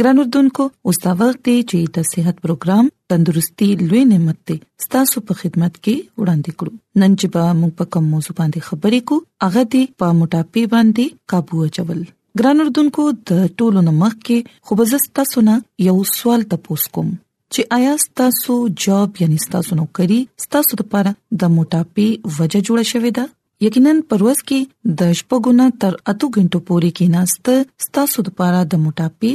ګران اردوونکو اوس دا وخت دی چې د صحت پروګرام تندرستي لوي نعمت ته ستاسو په خدمت کې وړاندې کړو نن چې به موږ په کوم موضوع باندې خبرې کو هغه دی په موټاپي باندې काबू اچول ګران اردوونکو د ټولو نمک کې خو بزستا سنا یو سوال تاسو کوم چې آیا تاسو جاب یعنی تاسو نوکری تاسو لپاره د موټاپي وجہ جوړه شوې ده یقینا پروس کې د شپګونه تر اتو غنټو پورې کې ناست ستاسو لپاره د موټاپي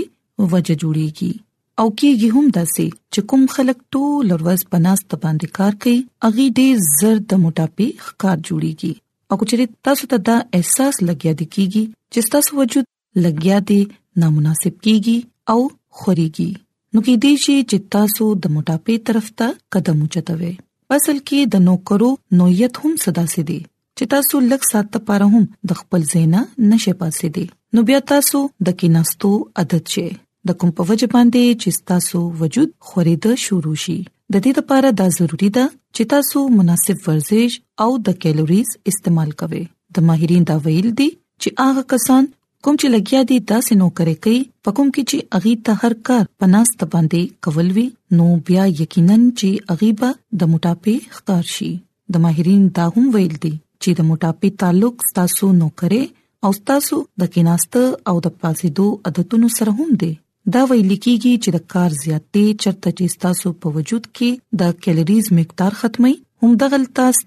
وجه جوړيږي او کېږي هم داسې چې کوم خلک ټول ورځ په ناست باندې کار کوي اغي ډېر زر د موټاپي ښکار جوړيږي او کچري تاسو ته دا احساس لګیا دی کیږي چې تاسو وجود لګیا دي نامناسب کیږي او خوريږي نو کې دي شي چې تاسو د موټاپې طرف ته قدم چتوي اصل کې د نوکرو نوعیت هم صدا سي دي چې تاسو لږ سات لپاره هم د خپل زینا نشه پاسې دي نو بیا تاسو د کیناستو عادت شي د کوم په وجه باندې چې تاسو وجود خوريده شروع شي د دې لپاره دا ضروری ده چې تاسو مناسب ورزش او د کیلوریز استعمال کوئ د ماهرین دا ویل دي چې هغه کسان کوم چې لګیا دي داسې نوکرې کوي په کوم کې چې اغي ته هر کار پناست باندې کول وی نو بیا یقینا چې اغي به د موټاپې ښکار شي د ماهرین دا هم ویل دي چې د موټاپې تعلق تاسو نوکرې او تاسو د کیناست او د پاسېدو عادتونو سره هم دي دا ویل کیږي چې د کار زیاتې چرته چې تاسو په وجود کې د کیلریز مقدار ختمي هم دغه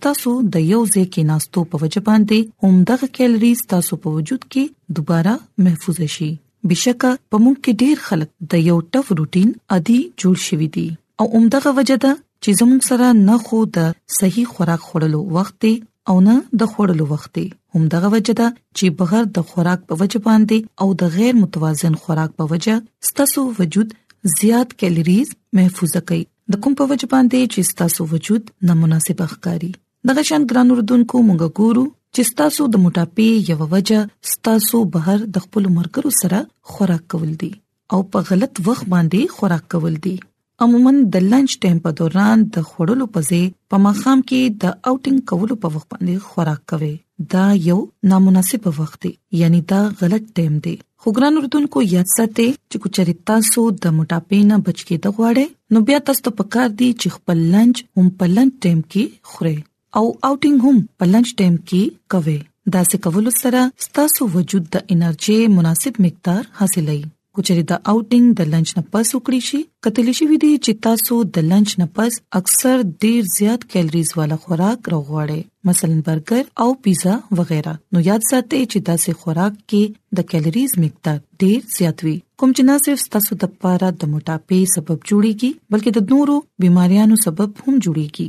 تاسو د یو ځای کې ناستو په وجه باندې هم دغه کیلریز تاسو په وجود کې دوباره محفوظ شي بشکه په موږ کې ډیر خلک د یو ټف روټین ادي جوړ شوی دي او عمدغه وجه ده چې زموږ سره نه خو د صحیح خوراک خورلو وخت دی او نه د خورلو وخت دی همدغه وجه ده چې بغیر د خوراک په وجه باندې او د غیر متوازن خوراک په وجه ستاسو وجود زیات کیلریز محفوظ کوي د کوم په وجه باندې چې ستاسو وجود نامناسب ښکاری دغه شان ګران اردوونکو مونږ ګورو چې ستاسو د موټاپې یو وجه ستاسو بهر د خپل مرګرو سره خوراک کول دي او په غلط وخت باندې خوراک کول دي عموما د لنچ ټایم په دوران د خوړلو په ځای په مخام کې د اوټینګ کولو په وخت باندې خوراک کوي دا یو نامناسب وخت دی یعنی دا غلط ټایم دی خو ګران اردوونکو یاد ساتئ چې کوچري تاسو د موټاپې نه بچ کېد غواړئ نو بیا تاسو ته پکار دي چې خپل لنچ هم په لنچ ټایم کې خورئ او آوټینګ هم په لنچ ټایم کې کوي دا څه کول سره ستاسو وجود د انرژي مناسب مقدار حاصلای کچري د آوټینګ د لنچ نه پس وکړي شي کتل شي وي دي چې تاسو د لنچ نه پس اکثر ډیر زیات کیلریز والا خوراک راغواړي مثلا برګر او پیزا وغیرہ نو یاد ساتئ چې دا سه خوراک کې د کیلریز مقدار ډیر زیات وي کوم چې نه صرف تاسو د پاره د موټاپې سبب جوړيږي بلکې د نورو بيماريانو سبب هم جوړيږي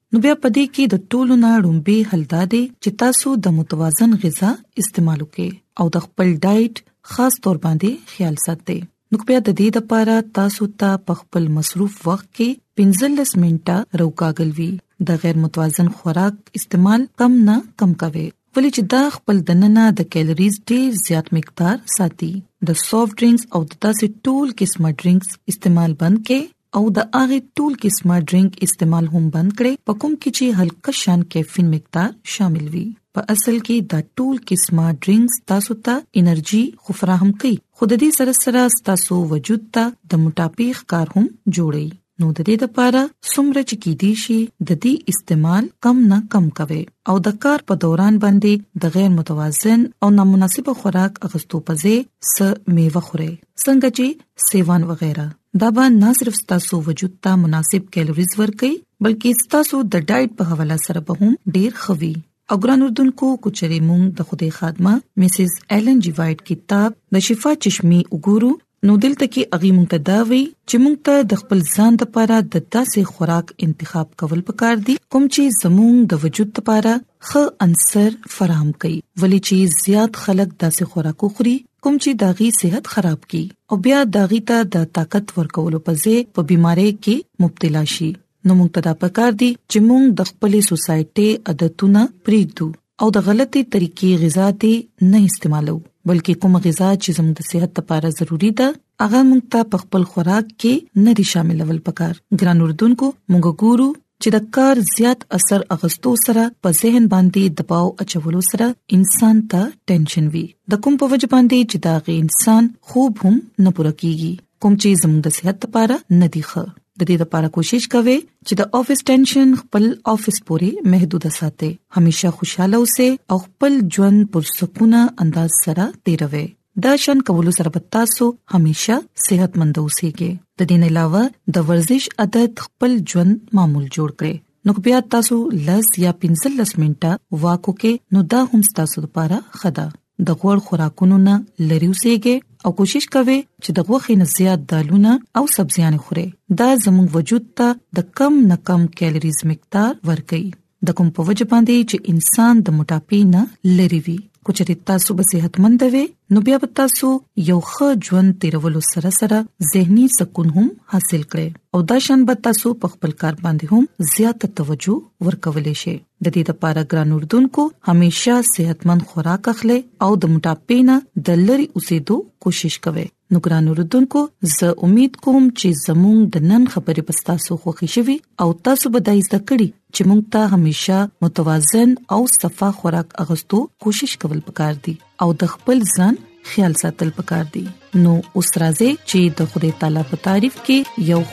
نو بیا په دې کې د ټولو نه ړومبي حل دا دی چې تاسو د متوازن غذا استعمال وکړئ او د خپل ډایټ خاص تور باندې خیال ساتئ نو بیا د دې لپاره تاسو ته په خپل مصروف وخت کې 15 منټه روکاګل وی د غیر متوازن خوراک استعمال کم نه کم کوي ولې چې دا خپل دننه د کیلریز ډیر زیات مقدار ساتي د سافټ ډرینګز او د تاسو ټول قسمه ډرینګز استعمال بند کړئ او د هغه ټول قسمه ډرینګ استعمال هم بند کړي په کوم کې چې هلکه شان کیفین مقدار شامل وي په اصل کې دا ټول قسمه ډرینګز تاسو ته انرژي خو فراهم کوي خود دې سره سره تاسو وجود ته د موټاپي ښکار هم جوړي نو د دې لپاره څومره چې کې دي شي د دې استعمال کم نه کم کوي او د کار په دوران باندې د غیر متوازن او نامناسب خوراک اغستو پځې س میوه خوري څنګه چې سیوان وغیرہ دا به نه صرف تاسو وجود ته مناسب کیلوریز ورکړي بلکې تاسو د ډایټ په حواله سره به هم ډیر خوي او ګران اردوونکو کوچري مونږ د خوده خادمه مسز ایلن جی وایټ کتاب د شفا چشمه وګورو نو دلته کې اغي مونږ ته دا وی چې مونږ ته د خپل ځان لپاره د داسې خوراک انتخاب کول پکار دي کوم چې زموږ د وجود لپاره ښه عنصر فراهم کوي ولې چې زیات خلک داسې خوراکو خوري کوم چې داغي صحت خراب کی او بیا داغي ته د طاقت ورکولو په ځای په بيمارۍ کې مبتلا شي نو موږ ته دا پکار دي چې موږ د خپل سوسايټي عادتونه پریږدو او د غلطي طریقې غذا ته نه استعمالو بلکې کوم غذا چې زموږ د صحت لپاره ضروری ده هغه موږ ته په خپل خوراک کې نه دي شاملول پکار ګران اردوونکو موږ ګورو چې د کار زیات اثر اغستو سره په ذهن باندې دباو اچولو سره انسان ته ټینشن وي د کوم په وجه باندې چې دا غي انسان خوب هم نه پوره کیږي کوم چې زموږ د صحت لپاره نه دی ښه د دې لپاره کوشش کوئ چې د افیس ټینشن خپل افیس پورې محدود ساتئ همیشه خوشاله اوسئ او خپل ژوند پر سکونه انداز سره تیروئ دا شان کولو سره به تاسو همیشه صحتمند اوسئ د دې نه علاوه د ورزش عادت خپل ژوند معمول جوړ کړئ نو بیا تاسو لس یا 15 منټه واکو کې نو دا هم تاسو لپاره خدا د غوړ خوراکونو نه لری اوسېږئ او کوشش کوئ چې د غوښې نه زیات دالونه او سبزيان خورئ دا زموږ وجود ته د کم نه کم کیلریز مقدار ورکړي د کوم په وجه باندې چې انسان د موټاپې نه لری وي کچري تاسو به صحتمند وي نو بیا به تاسو یو ښه ژوند تیرولو سره سره زهنی سکون هم حاصل کړئ او دا شان به تاسو په خپل کار باندې هم زیات توجه ورکولې شي د دې لپاره ګران اردوونکو همیشه صحتمند خوراک اخلي او د موټاپې نه د لری اوسېدو کوشش کوي نو ګران اوردونکو زه امید کوم چې زموږ د نن خبرې په تاسو خوښی شوي او تاسو به د زده کړې چې موږ ته همیشا متوازن او صفا خوراک اغوستو کوشش کول پکار دي او د خپل ځان خیال ساتل پکار دي نو اوس راځي چې د خدای تعالی په تعریف کې یو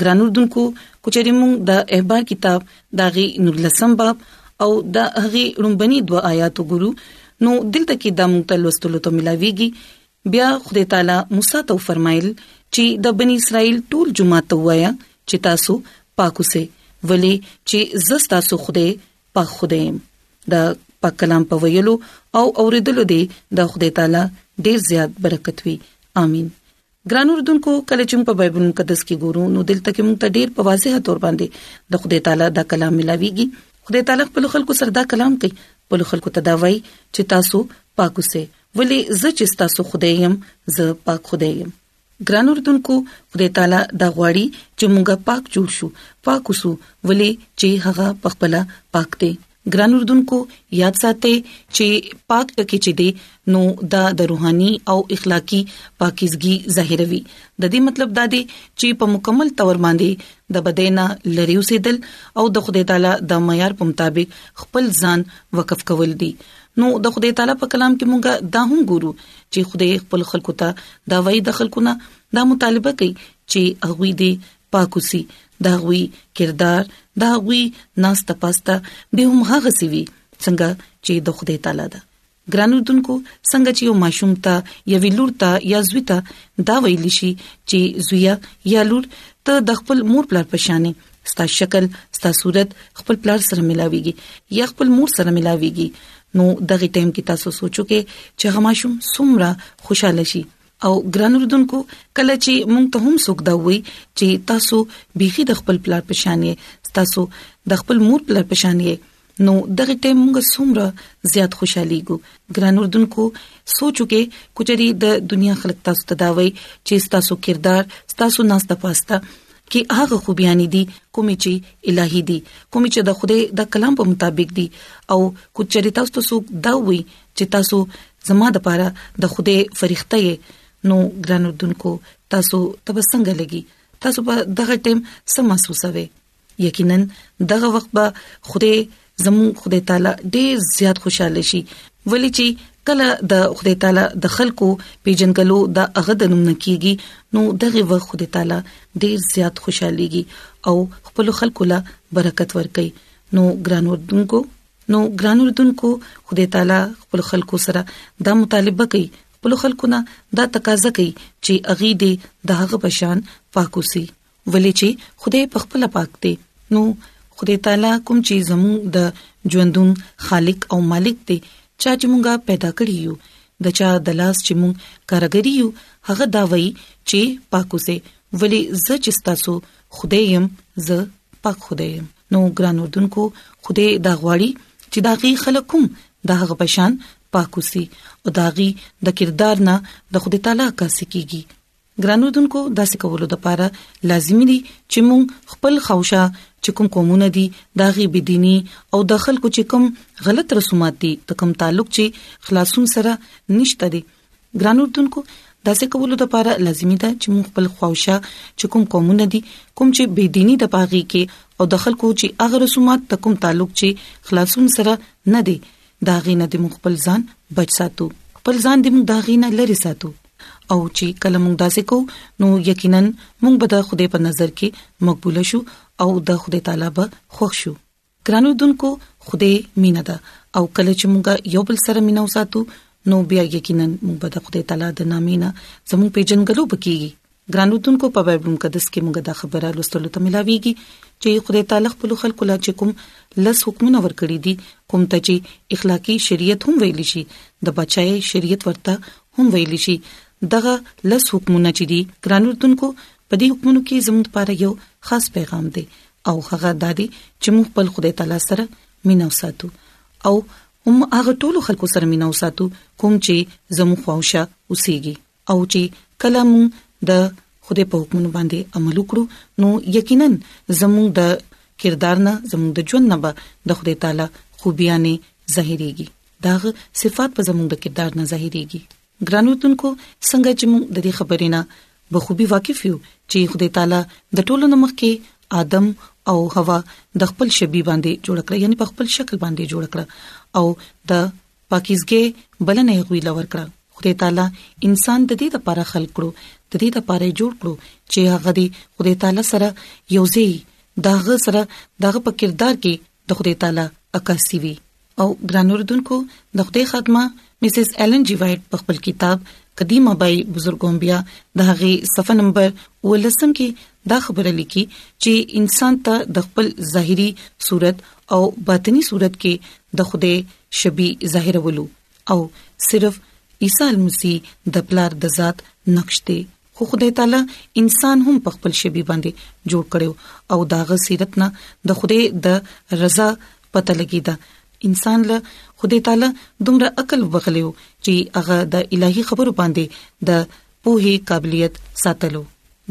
ګران اردوونکو کچېرې موږ د احبار کتاب داغي نور لسم باب او د هغه رومبني دوا آیات وګورو نو دلته کې د موږ تلوستلو ته ملاويږي بیا خدای تعالی موسی ته فرمایل چې د بنی اسرائیل ټول جماعت وایا چې تاسو پاکو سه ولی چې زستا سو خدای پاک خدای د پاک کلام په ویلو او اوریدلو دی د خدای تعالی ډیر زیات برکت وي امين ګران اوردونکو کله چې په بایبل مقدس کې ګورو نو دلته کې موږ ته ډیر په واضح تور باندې د خدای تعالی د کلام ملاويږي خدای تعالی خپل خلکو سره دا کلام کوي خپل خلکو ته دا وایي چې تاسو پاک اوسئ ولی زه چې تاسو خدای يم زه پاک خدای يم ګران اردوونکو خدای تعالی دا غواړي چې موږ پاک جوړ شو پاک اوسو ولی چې هغه پخپله پاک دی ګران اردوونکو یاد ساتئ چې پاک ټکی چې دی نو دا د روحاني او اخلاقی پاکیزګي ظاهروي د دې مطلب دا دی چې په مکمل تور باندې د بدینا لری اوسېدل او د خدای تعالی د معیار په مطابق خپل ځان وقف کول دي نو د خدای تعالی په کلام کې مونږه دا هم ګورو چې خدای خپل خلکو ته دا وایي د خلکو نه دا مطالبه کوي چې هغه دې پاکوسی دا غوي کردار دا غوي ناس تپاستا به هم هغه سی وی څنګه چې د خدای تعالی ده ګران اردوونکو څنګه چې یو ماشوم ته یا ویلور ته یا زوی ته دا ویل شي چې زویا یا لور ته د خپل مور پلار پشانه ستا شکل ستا صورت خپل پلار سره ملاويږي یا خپل مور سره ملاويږي نو دغه ټیم کې تاسو سوچو کې چې غماشوم سمره خوشاله شي او ګران اردوونکو کله چې مونږ ته هم څوک دا وایي چې تاسو بيخي د خپل پلار پشانې تاسو د خپل مور پلار پشانې نو دغه ټیم موږ سومره زیات خوشحالي ګو ګران اردوونکو سوچو کې کچري د دنیا خلک تاسو ته دا وایي چې تاسو کردار تاسو ناس د پاستا کې هغه خوبيانې دي کومې چې الهي دي کومې چې د خوده د کلام په مطابق دي او کو چریتا تاسو دا وي چې تاسو زما د پاره د خوده فرښتې نو ګران اردوونکو تاسو ته به څنګه لګي تاسو به دغه ټیم سم محسوسوي یقینا دغه وخت به خوده زمو خوده تعالی ډیر زیات خوشاله شي ولی چې کله د خدای تعالی د خلکو پیجنګلو د هغه د نوم نکیږي نو دغه وخت خدای تعالی ډیر زیات خوشاليږي او خپل خلکو لا برکت ورکړي نو ګران وردونکو نو ګران اردوونکو خدای تعالی خپل خلکو سره دا مطالبه کوي خپل خلکو نه دا تقاضا کوي چې اغي دې د هغه بشان پاک وسی ولې چې خدای په خپل پاک دی نو خدای تعالی کوم چې زموږ د ژوندون خالق او مالک دی چا چې مونږه پیدا کړی یو د چا د لاس چې مونږ کارګری یو هغه دا وایي چې پاک وسی ولې زه چې تاسو خدای يم زه پاک خدای يم نو ګران اردوونکو خدای دا غواړي چې دا غي خلکوم دا غ بشان پاکوسي او دا غي د کردار نه د خدای تعالی کا سکیږي ګران اردوونکو دا سکولو د پاره لازمي دي چې مونږ خپل خوښه چې کوم قومونه دي دا غي بدینی او د خلکو چې کوم غلط رسومات دي د کوم تعلق چې خلاصون سره نشته دي ګران اردوونکو دا څه کولو د لپاره لازمي ده چې موږ خپل خوښه چې کوم قومونه دي کوم چې بې دیني د پاغي کې او د خلکو چې اغه رسومات ته کوم تعلق چې خلاصون سره نه دی دا غینه د موږ خپل ځان بچ ساتو خپل ځان د موږ دا غینه لري ساتو او چې کله موږ داسې کو نو یقینا موږ به د خدای په نظر کې مقبول شو او د خدای تعالی به خوښ شو ګران اردوونکو خدای مینه ده او کله چې موږ یو بل سره مینه وساتو نو بیا یقینا موږ به د خدای تعالی د نامینا زموږ په جنګلو بکیږي ګران اردوونکو په بایبل مقدس کې موږ دا خبره لوستلو ته ملاويږي چې خدای تعالی خپل خلکو لا چې کوم لس حکمونه ورکړي دي کوم ته چې اخلاقی شریعت هم ویل شي د بچای شریعت ورته هم ویل شي دغه لس حکمونه چې دي ګران اردوونکو په دې حکمونو کې زموږ لپاره یو خاص پیغام دی او هغه دادی چې موږ خپل خدای تعالی سره مینه وساتو او هم هغه ټول خلکو سره مینه وساتو کوم چې زموږ خوښه اوسيږي او چې کله موږ د خدای په حکمونو باندې عمل وکړو نو یقینا زموږ د کردار نه زموږ د ژوند نه به د خدای تعالی خوبيانې ظاهريږي دا صفات په زموږ د کردار نه ظاهريږي ګرانو تونکو څنګه چې موږ د دې خبرې نه بخوبي واقف یو چې خدای تعالی د ټولو نمخ کې آدم او حوا د خپل شبي باندې جوړ کړ یعنی په خپل شکل باندې جوړ کړ او د پاکیزګي بلنه غوي لور کړ خدای تعالی انسان د دې لپاره خلق کړو د دې لپاره جوړ کړو چې هغه دی خدای تعالی سره یوځي داغه سره داغه په کردار کې د خدای تعالی عکاسي وي او ګران اوردونکو د خدای خادمه مسز ایلن جی وایټ په خپل کتاب قدیم ابای بزرګون بیا د هغه صفه نمبر ولسم کې دا خبره لیکي چې انسان ته د خپل ظاهري صورت او باطنی صورت کې د خدای شبي ظاهرولو او صرف عیسی مسیح د پلار د ذات نقش دی خو خدای تعالی انسان هم په خپل شبي باندې جوړ کړو او داغه سیرت نه د خدای د رضا پته لګی دا انسان له خدای تعالی دومره عقل وغلیو چې هغه د الهي خبرو باندې د پوهې قابلیت ساتلو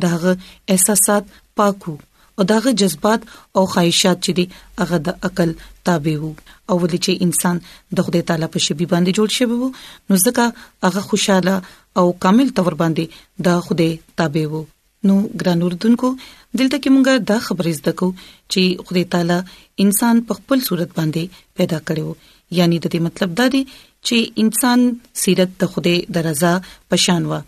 داغه احساسات پاکو او داغه جذبات او خواهشات چې دی هغه د عقل تابع وو او ولې چې انسان د خدای تعالی په شبي باندې جوړ شوی وو نو ځکه هغه خوشاله او کامل تور باندې د خدای تابع وو نو ګران اردوونکو دلته کې مونږه دا خبرې زده کو چې خدای تعالی انسان په خپل صورت باندې پیدا کړو یعنی د دې مطلب دا دی چې انسان سیرت د خدای د رضا پشان و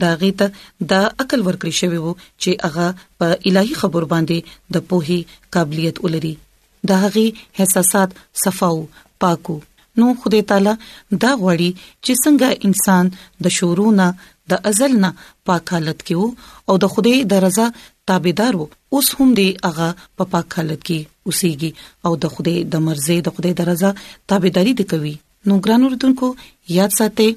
د هغه ته دا عقل ورکړی شوی وو چې هغه په الهي خبرو باندې د پوهي قابلیت ولري د هغه احساسات صفاو پاکو نو خدای تعالی دا غواړي چې څنګه انسان د شورونه د ازل نه پاک حالت کې وو او د خدای د رضا تابعدار وو اوس هم دی هغه په پاک حالت کې اوسېږي او د خدای د مرزه د خدای د رضا تابعداري د کوي نو ګران اردوونکو یاد ساتئ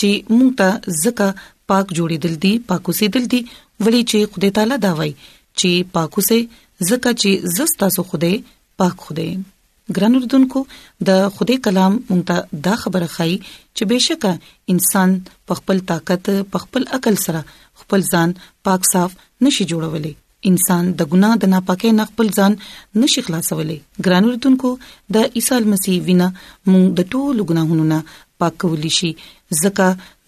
چې مونږ ته زکه پاک جوړېدل دي پاک اوسېدل دي ولې چې خدای تعالی دا وایي چې پاک اوسې زکه چې زستا سو خدای پاک خدای ګران اردوونکو د خدای کلام مونږ ته دا خبره خای چې بهشکه انسان په خپل طاقت په خپل عقل سره خپل ځان پاک صاف نشي جوړولې انسان د ګناه د ناپاکۍ نه خپل ځان نشي خلاصولای ګران وردونکو د عیسی مسیح وینا موږ د ټولو ګناهونو نه پاک کولی شي ځکه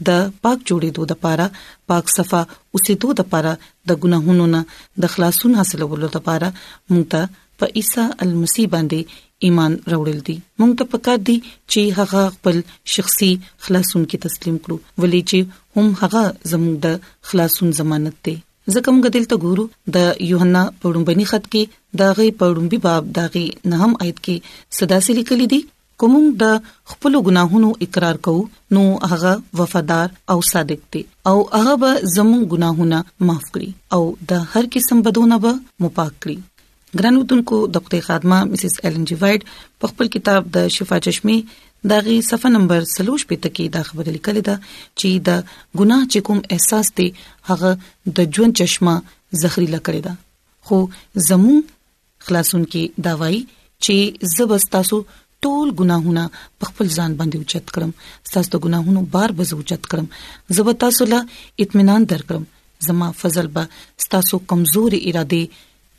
د پاک جوړېدو د پاره پاک صفه اوسېدو د پاره د ګناهونو نه د خلاصون حاصلولو د پاره موږ ته په عیسی المسیح باندې ایمان راوړل دي موږ ته پکار دي چې هغه خپل شخصي خلاصون کې تسلیم کړو ولې چې هم هغه زموږ د خلاصون ضمانت دی ځکه موږ دلته ګورو د یوحنا په لومبني خط کې دا غي په لومبي باب دا غي نه هم آیت کې صدا سلی کلی دي کوم د خپل ګناهونو اقرار کوو نو هغه وفادار او صادق دی او هغه به زموږ ګناهونه معاف کړي او د هر قسم بدونه به مو پاک کړي ګرانو دونکو د خپل خادمه مسز ایلن جی وایډ په خپل کتاب د شفا چشمه داغي صفه نمبر 3 په تکي دا خبره لیکل ده چې د ګناه چې کوم احساس دی هغه د ژوند چشمه زخريله کړی ده خو زمو خلاصون کې دا وایي چې زبستاسو ټول ګناهونه په خپل ځان باندې اوچت کړم تاسو د ګناهونو بار به اوچت کړم زبتا سوله اطمینان درکړم زما فضل به تاسو کمزوري اراده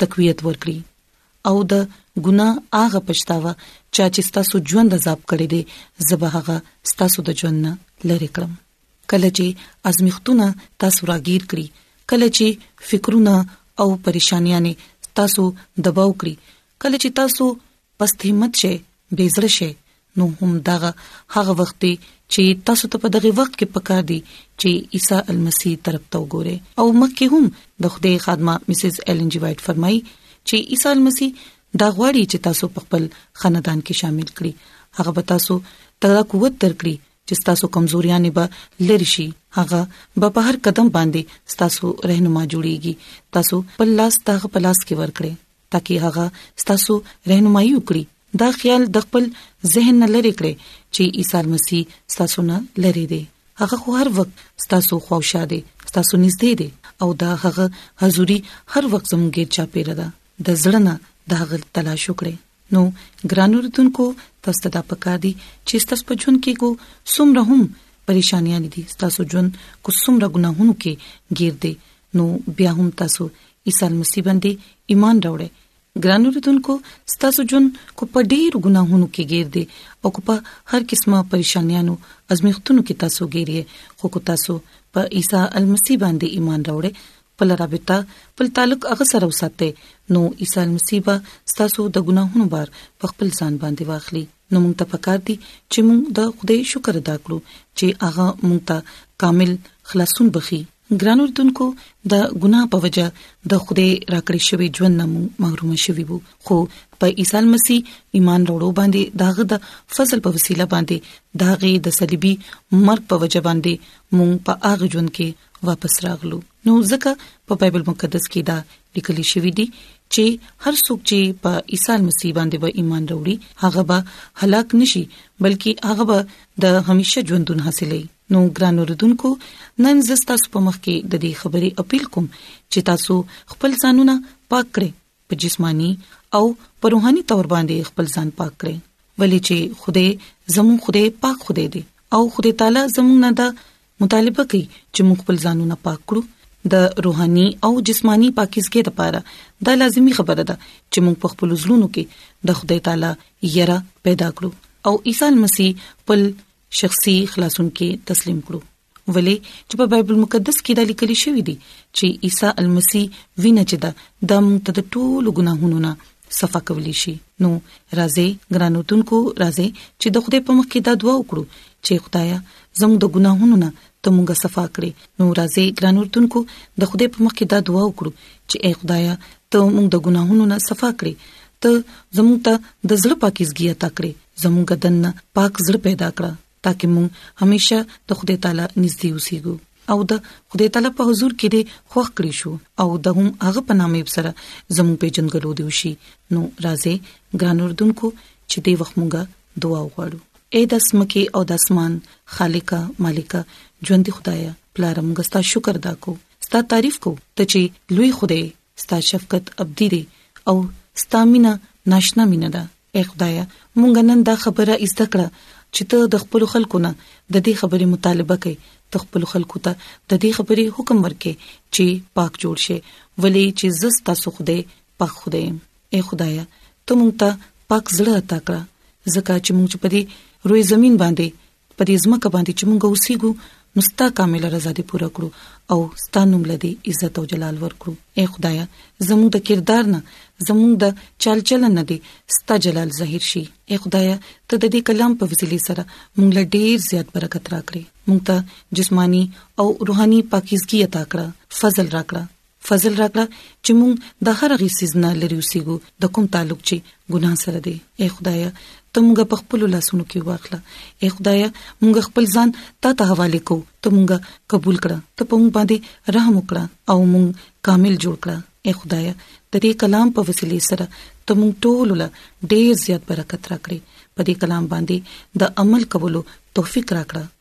تقویت ورکړي او د ګناه هغه پښتاوه چا چې ستاسو ژوند عذاب کړی دی زبه هغه ستاسو د ژوند نه لری کړم کله چې ازمختونه تاسو راګیر کړی کله چې فکرونه او پریشانیاں تاسو دباو کړی کله چې تاسو پست همت شئ بیزړه شئ نو هم دغه هغه وخت دی چې تاسو ته په دغه وخت کې پکار دی چې عیسی المسی طرف ته وګورئ او مکه هم د خدای خادمه مسز ایلن جی وایټ فرمایي چې عیسی المسی دا غواړي چې تاسو په خپل خاندان کې شامل کړي هغه به تاسو تغلا قوت درکړي چې تاسو کمزوريان به لری شي هغه به په هر قدم باندې تاسو رهنما جوړيږي تاسو په لاس تاغه په لاس کې ورکړي تاکي هغه ستاسو رهنمایي وکړي دا خیال د خپل ذهن نه لری کړئ چې عیسی مسیح ستاسو نه لری دی هغه خو هر وخت ستاسو خوښه دی ستاسو نږدې دی او دا هغه حضوري هر وخت زموږ چا پیره ده د زړه د هغه تلاش وکړي نو ګران اوردونکو تاسو ته دا پکار دي چې تاسو په ژوند کې کو سمره هم پریشانیاں دي تاسو ژوند کو سمره ګناهونو کې گیر دي نو بیا هم تاسو عیسی المسیح باندې ایمان راوړې ګران اوردونکو ستاسو جون کو په ډیر ګناهونو کې گیر دی او کو په هر قسمه پریشانانو ازمیختونو کې تاسو گیریه خو کو تاسو په عیسی المسیح باندې ایمان راوړې خپل رابطه خپل تعلق هغه سره وساته نو عیسی مسیح به تاسو د ګناهونو بار په خپل ځان باندې واخلي نو موږ ته پکار دي چې موږ د خدای شکر ادا کړو چې هغه موږ ته کامل خلاصون بخي ګران اردوونکو د ګناه په وجه د خوده راکړې شوی ژوند نه محروم شوی وو خو په عیسی مسیح ایمان وروړو باندې داغه د فضل په وسیله باندې داغه د صلیبي مرګ په وجه باندې مونږ په هغه ژوند کې واپس راغلو نو ځکه په بایبل مقدس کې دا لیکل شوی دی چې هر څوک چې په عیسی مسیح باندې به ایمان وروړي هغه به هلاک نشي بلکې هغه به د همیشه ژوندون حاصلې نو ګران اوردونکو نن زستا په مخ کې د دې خبرې اپیل کوم چې تاسو خپل ځانونه پاک کړئ په جسمانی او په روحاني تور باندې خپل ځان پاک کړئ ولې چې خوده زمو خوده پاک خوده دی او خوده تعالی زمو نه د مطالبه کوي چې موږ خپل ځانونه پاک کړو د روحاني او جسماني پاکیزګۍ لپاره دا لازمی خبره ده چې موږ په خپل ځلونو کې د خدای تعالی یره پیدا کړو او عیسی مسیح خپل شخصي خلاصون کې تسلیم کړو ولې چې په بایبل مقدس کې دا لیکل شوی دی چې عیسی المسی وینه چې دا د موږ ته د ټولو ګناهونو نه صفا کولی شي نو راځي ګرانوتونکو راځي چې د خدای په مخ کې دا دعا وکړو چې خدایا زموږ د ګناهونو نه ته موږ صفا کړې نو راځي ګرانوتونکو د خدای په مخ کې دا دعا وکړو چې اے خدایا ته موږ د ګناهونو نه صفا کړې ته زموږ ته د زړه پاکیزګي عطا کړې زموږ دنه پاک زړه پیدا کړه ترڅو موږ همیشه د خدای تعالی نږدې اوسېږو او د خدای تعالی په حضور کې دې خوښ کړی شو او د هم هغه په نامه سره زموږ په جنګلو دی وشي نو راځي ګران اردوونکو چې دې وخت موږ دعا وغواړو اے د اسمکه او د اسمان خالقا مالکا ژوند خدایا پلارم غستا شکر ادا کو ستا تعریف کو ته چې لوی خدای ستا شفقت ابدی دی او ستا مینا ناشنا مینا ده اے خدای مونږ نن دا خبره ایسته کړه چې ته د خپل خلکو نه د دې خبرې مطالبه کوي ته خپل خلکو ته د دې خبرې حکم ورکې چې پاک جوړ شي ولې چې زستا سو خدای پاک خدای اے خدای ته مونږ ته پاک زړه عطا کړه زکه چې مونږ په دې روی زمين باندې په دې ځمکه باندې چې مونږ اوسېږو نو ستا کامل رضا دې پوره کړو او ستا نوم لدی عزت او جلال ورکړو اے خدایا زموږ د کردار نه زموږ د چال چلن نه دې ستا جلال ظاهر شي اے خدایا ته د دې کلام په وسیله سره مونږ له ډیر زیات برکت راکړي مونږ ته جسمانی او روحاني پاکیزګي عطا کړه فضل راکړه فضل راکړه چې مونږ د هر غي سيزنا لري اوسېګو د کوم تعلق چې ګناه سره دی اے خدایا ته مونږ په خپل لاسونو کې واخله اے خدایا مونږ خپل ځان تا ته حواله کو ته مونږ قبول کړه ته په مونږ باندې رحم وکړه او مونږ کامل جوړ کړه اے خدایا د دې کلام په وسیله سره ته مونږ ټول له ډېر زیات برکت راکړي په دې کلام باندې د عمل کولو توفیق راکړه